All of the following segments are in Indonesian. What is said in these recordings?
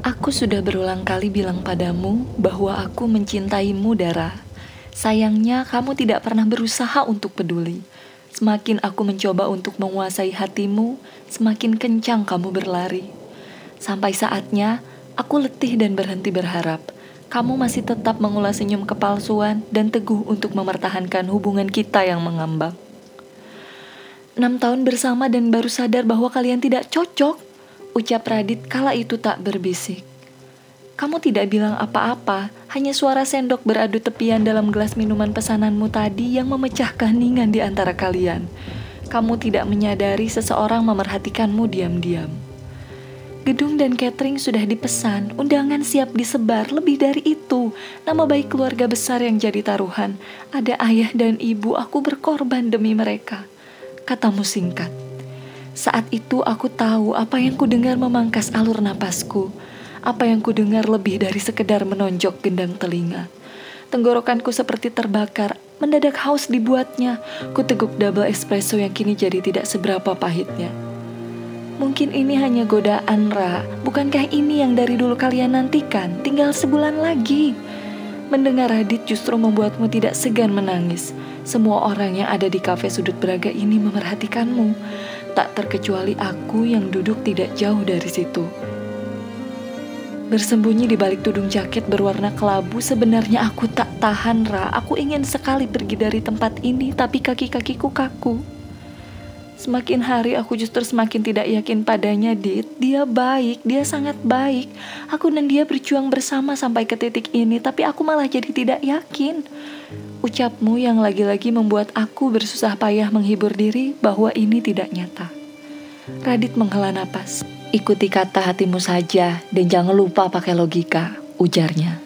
Aku sudah berulang kali bilang padamu bahwa aku mencintaimu, Dara. Sayangnya, kamu tidak pernah berusaha untuk peduli. Semakin aku mencoba untuk menguasai hatimu, semakin kencang kamu berlari. Sampai saatnya, aku letih dan berhenti berharap. Kamu masih tetap mengulas senyum kepalsuan dan teguh untuk mempertahankan hubungan kita yang mengambang. Enam tahun bersama dan baru sadar bahwa kalian tidak cocok ucap Radit kala itu tak berbisik. Kamu tidak bilang apa-apa, hanya suara sendok beradu tepian dalam gelas minuman pesananmu tadi yang memecah keheningan di antara kalian. Kamu tidak menyadari seseorang memerhatikanmu diam-diam. Gedung dan catering sudah dipesan, undangan siap disebar, lebih dari itu. Nama baik keluarga besar yang jadi taruhan. Ada ayah dan ibu, aku berkorban demi mereka. Katamu singkat. Saat itu aku tahu apa yang ku dengar memangkas alur napasku. Apa yang ku dengar lebih dari sekedar menonjok gendang telinga. Tenggorokanku seperti terbakar, mendadak haus dibuatnya. Ku teguk double espresso yang kini jadi tidak seberapa pahitnya. Mungkin ini hanya godaan, Ra. Bukankah ini yang dari dulu kalian nantikan? Tinggal sebulan lagi. Mendengar Radit justru membuatmu tidak segan menangis. Semua orang yang ada di kafe sudut beraga ini memerhatikanmu tak terkecuali aku yang duduk tidak jauh dari situ. Bersembunyi di balik tudung jaket berwarna kelabu, sebenarnya aku tak tahan, Ra. Aku ingin sekali pergi dari tempat ini, tapi kaki-kakiku kaku. Semakin hari aku justru semakin tidak yakin padanya, Dit. Dia baik, dia sangat baik. Aku dan dia berjuang bersama sampai ke titik ini, tapi aku malah jadi tidak yakin. Ucapmu yang lagi-lagi membuat aku bersusah payah menghibur diri bahwa ini tidak nyata. Radit menghela napas. Ikuti kata hatimu saja dan jangan lupa pakai logika, ujarnya.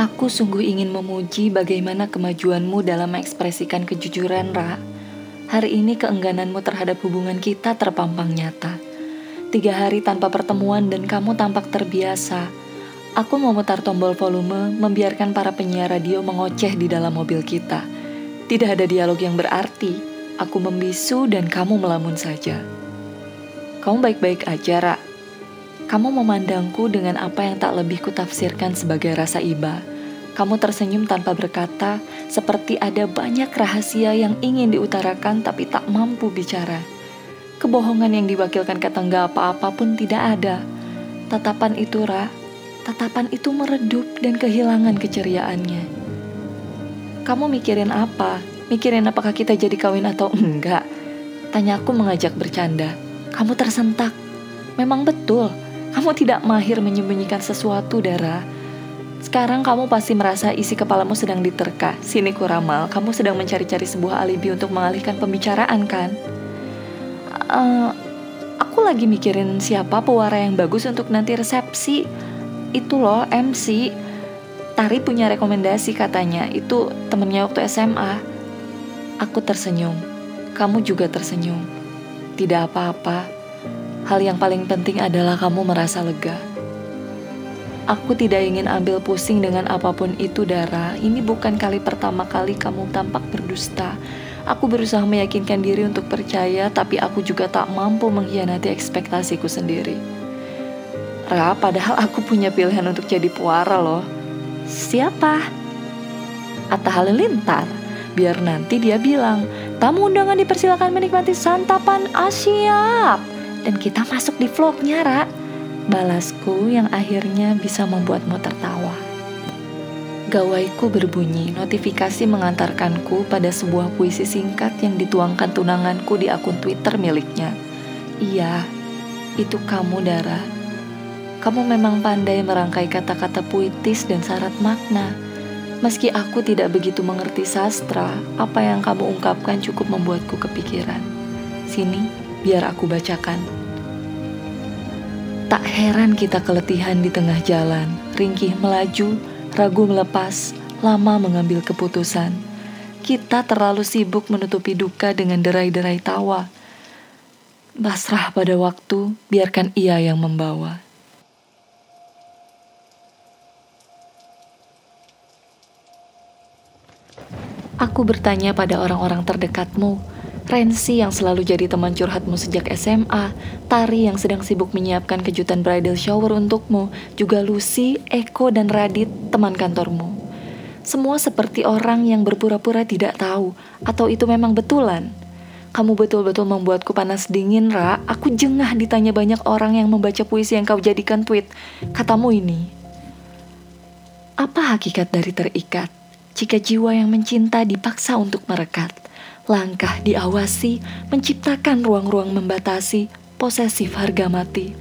Aku sungguh ingin memuji bagaimana kemajuanmu dalam mengekspresikan kejujuran, Ra. Hari ini keenggananmu terhadap hubungan kita terpampang nyata. Tiga hari tanpa pertemuan dan kamu tampak terbiasa. Aku memutar tombol volume, membiarkan para penyiar radio mengoceh di dalam mobil kita. Tidak ada dialog yang berarti. Aku membisu dan kamu melamun saja. Kamu baik-baik aja, Ra. Kamu memandangku dengan apa yang tak lebih kutafsirkan sebagai rasa iba. Kamu tersenyum tanpa berkata, seperti ada banyak rahasia yang ingin diutarakan tapi tak mampu bicara. Kebohongan yang diwakilkan kata nggak apa-apa pun tidak ada. Tatapan itu, Ra, tatapan itu meredup dan kehilangan keceriaannya. Kamu mikirin apa? Mikirin apakah kita jadi kawin atau enggak? Tanya aku mengajak bercanda. Kamu tersentak. Memang betul, kamu tidak mahir menyembunyikan sesuatu, Dara. Sekarang kamu pasti merasa isi kepalamu sedang diterka. Sini kuramal, kamu sedang mencari-cari sebuah alibi untuk mengalihkan pembicaraan, kan? Uh, aku lagi mikirin siapa pewara yang bagus untuk nanti resepsi. Itu loh MC. Tari punya rekomendasi katanya. Itu temennya waktu SMA. Aku tersenyum. Kamu juga tersenyum. Tidak apa-apa. Hal yang paling penting adalah kamu merasa lega. Aku tidak ingin ambil pusing dengan apa pun itu, Dara. Ini bukan kali pertama kali kamu tampak berdusta. Aku berusaha meyakinkan diri untuk percaya, tapi aku juga tak mampu mengkhianati ekspektasiku sendiri. Ra, padahal aku punya pilihan untuk jadi puara loh. Siapa? Atta Halilintar. Biar nanti dia bilang, tamu undangan dipersilakan menikmati santapan Asia. Dan kita masuk di vlognya, Ra. Balasku yang akhirnya bisa membuatmu tertawa. Gawaiku berbunyi, notifikasi mengantarkanku pada sebuah puisi singkat yang dituangkan tunanganku di akun Twitter miliknya. Iya, itu kamu, Dara. Kamu memang pandai merangkai kata-kata puitis dan syarat makna. Meski aku tidak begitu mengerti sastra, apa yang kamu ungkapkan cukup membuatku kepikiran. Sini, biar aku bacakan. Tak heran kita keletihan di tengah jalan, ringkih melaju, ragu melepas, lama mengambil keputusan. Kita terlalu sibuk menutupi duka dengan derai-derai tawa. Basrah pada waktu, biarkan ia yang membawa. Aku bertanya pada orang-orang terdekatmu, Rensi yang selalu jadi teman curhatmu sejak SMA, Tari yang sedang sibuk menyiapkan kejutan bridal shower untukmu, juga Lucy, Eko, dan Radit, teman kantormu. Semua seperti orang yang berpura-pura tidak tahu, atau itu memang betulan. Kamu betul-betul membuatku panas dingin, Ra. Aku jengah ditanya banyak orang yang membaca puisi yang kau jadikan tweet. Katamu ini. Apa hakikat dari terikat? Jika jiwa yang mencinta dipaksa untuk merekat. Langkah diawasi, menciptakan ruang-ruang membatasi, posesif harga mati.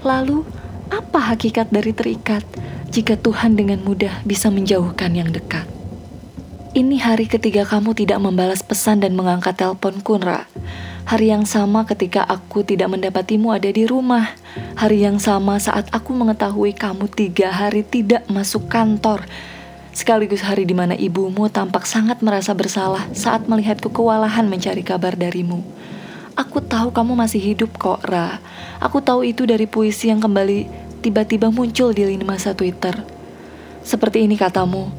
Lalu, apa hakikat dari terikat? Jika Tuhan dengan mudah bisa menjauhkan yang dekat. Ini hari ketiga kamu tidak membalas pesan dan mengangkat telepon Kunra. Hari yang sama ketika aku tidak mendapatimu ada di rumah. Hari yang sama saat aku mengetahui kamu tiga hari tidak masuk kantor. Sekaligus hari di mana ibumu tampak sangat merasa bersalah saat melihatku kewalahan mencari kabar darimu. Aku tahu kamu masih hidup kok, Ra. Aku tahu itu dari puisi yang kembali tiba-tiba muncul di lini masa Twitter. Seperti ini katamu,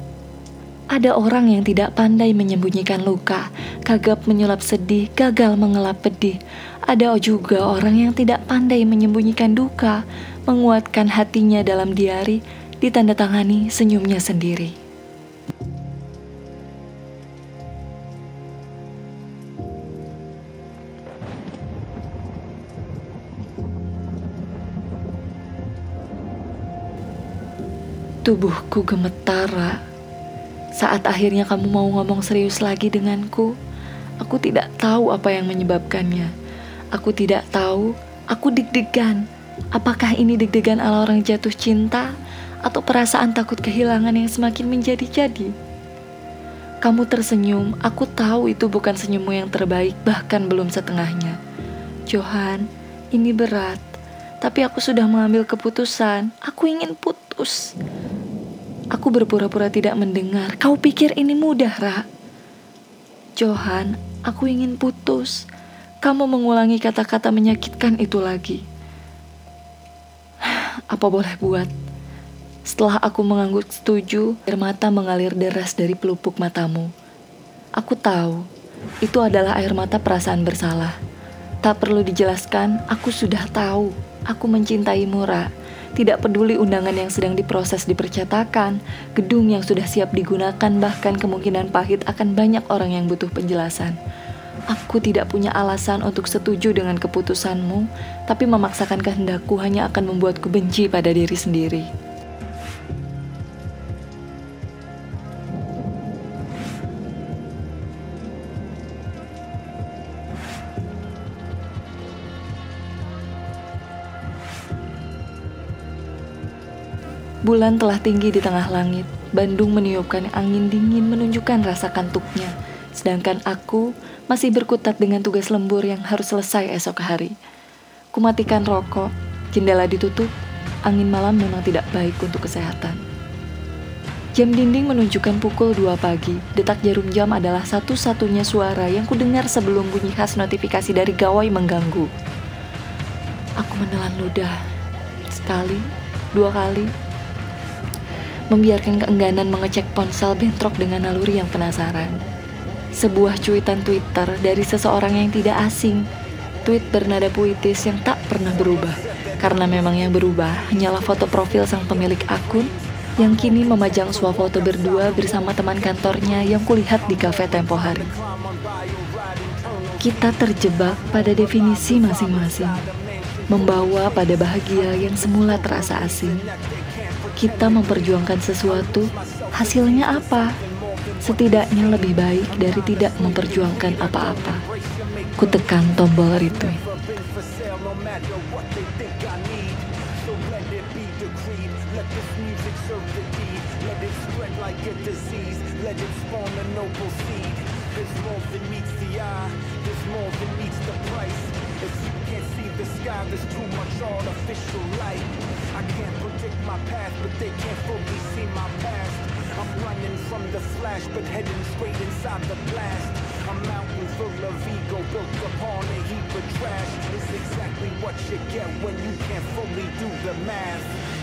ada orang yang tidak pandai menyembunyikan luka, kagap menyulap sedih, gagal mengelap pedih. Ada juga orang yang tidak pandai menyembunyikan duka, menguatkan hatinya dalam diari, ditandatangani senyumnya sendiri. Tubuhku gemetar, saat akhirnya kamu mau ngomong serius lagi denganku, aku tidak tahu apa yang menyebabkannya. Aku tidak tahu, aku deg-degan. Apakah ini deg-degan ala orang jatuh cinta atau perasaan takut kehilangan yang semakin menjadi-jadi? Kamu tersenyum, aku tahu itu bukan senyummu yang terbaik, bahkan belum setengahnya. Johan, ini berat, tapi aku sudah mengambil keputusan. Aku ingin putus. Aku berpura-pura tidak mendengar. Kau pikir ini mudah, Ra? Johan, aku ingin putus. Kamu mengulangi kata-kata menyakitkan itu lagi. Apa boleh buat? Setelah aku mengangguk setuju, air mata mengalir deras dari pelupuk matamu. Aku tahu, itu adalah air mata perasaan bersalah. Tak perlu dijelaskan, aku sudah tahu. Aku mencintaimu, Ra tidak peduli undangan yang sedang diproses dipercetakan, gedung yang sudah siap digunakan, bahkan kemungkinan pahit akan banyak orang yang butuh penjelasan. Aku tidak punya alasan untuk setuju dengan keputusanmu, tapi memaksakan kehendakku hanya akan membuatku benci pada diri sendiri. Bulan telah tinggi di tengah langit. Bandung meniupkan angin dingin menunjukkan rasa kantuknya. Sedangkan aku masih berkutat dengan tugas lembur yang harus selesai esok hari. Kumatikan rokok, jendela ditutup, angin malam memang tidak baik untuk kesehatan. Jam dinding menunjukkan pukul 2 pagi. Detak jarum jam adalah satu-satunya suara yang kudengar sebelum bunyi khas notifikasi dari gawai mengganggu. Aku menelan ludah. Sekali, dua kali, membiarkan keengganan mengecek ponsel bentrok dengan naluri yang penasaran. Sebuah cuitan Twitter dari seseorang yang tidak asing. Tweet bernada puitis yang tak pernah berubah. Karena memang yang berubah hanyalah foto profil sang pemilik akun yang kini memajang foto berdua bersama teman kantornya yang kulihat di kafe tempo hari. Kita terjebak pada definisi masing-masing, membawa pada bahagia yang semula terasa asing kita memperjuangkan sesuatu, hasilnya apa? Setidaknya lebih baik dari tidak memperjuangkan apa-apa. Kutekan tombol light. I can't predict my path, but they can't fully see my past. I'm running from the flash, but heading straight inside the blast. A mountain full of ego built upon a heap of trash. It's exactly what you get when you can't fully do the math.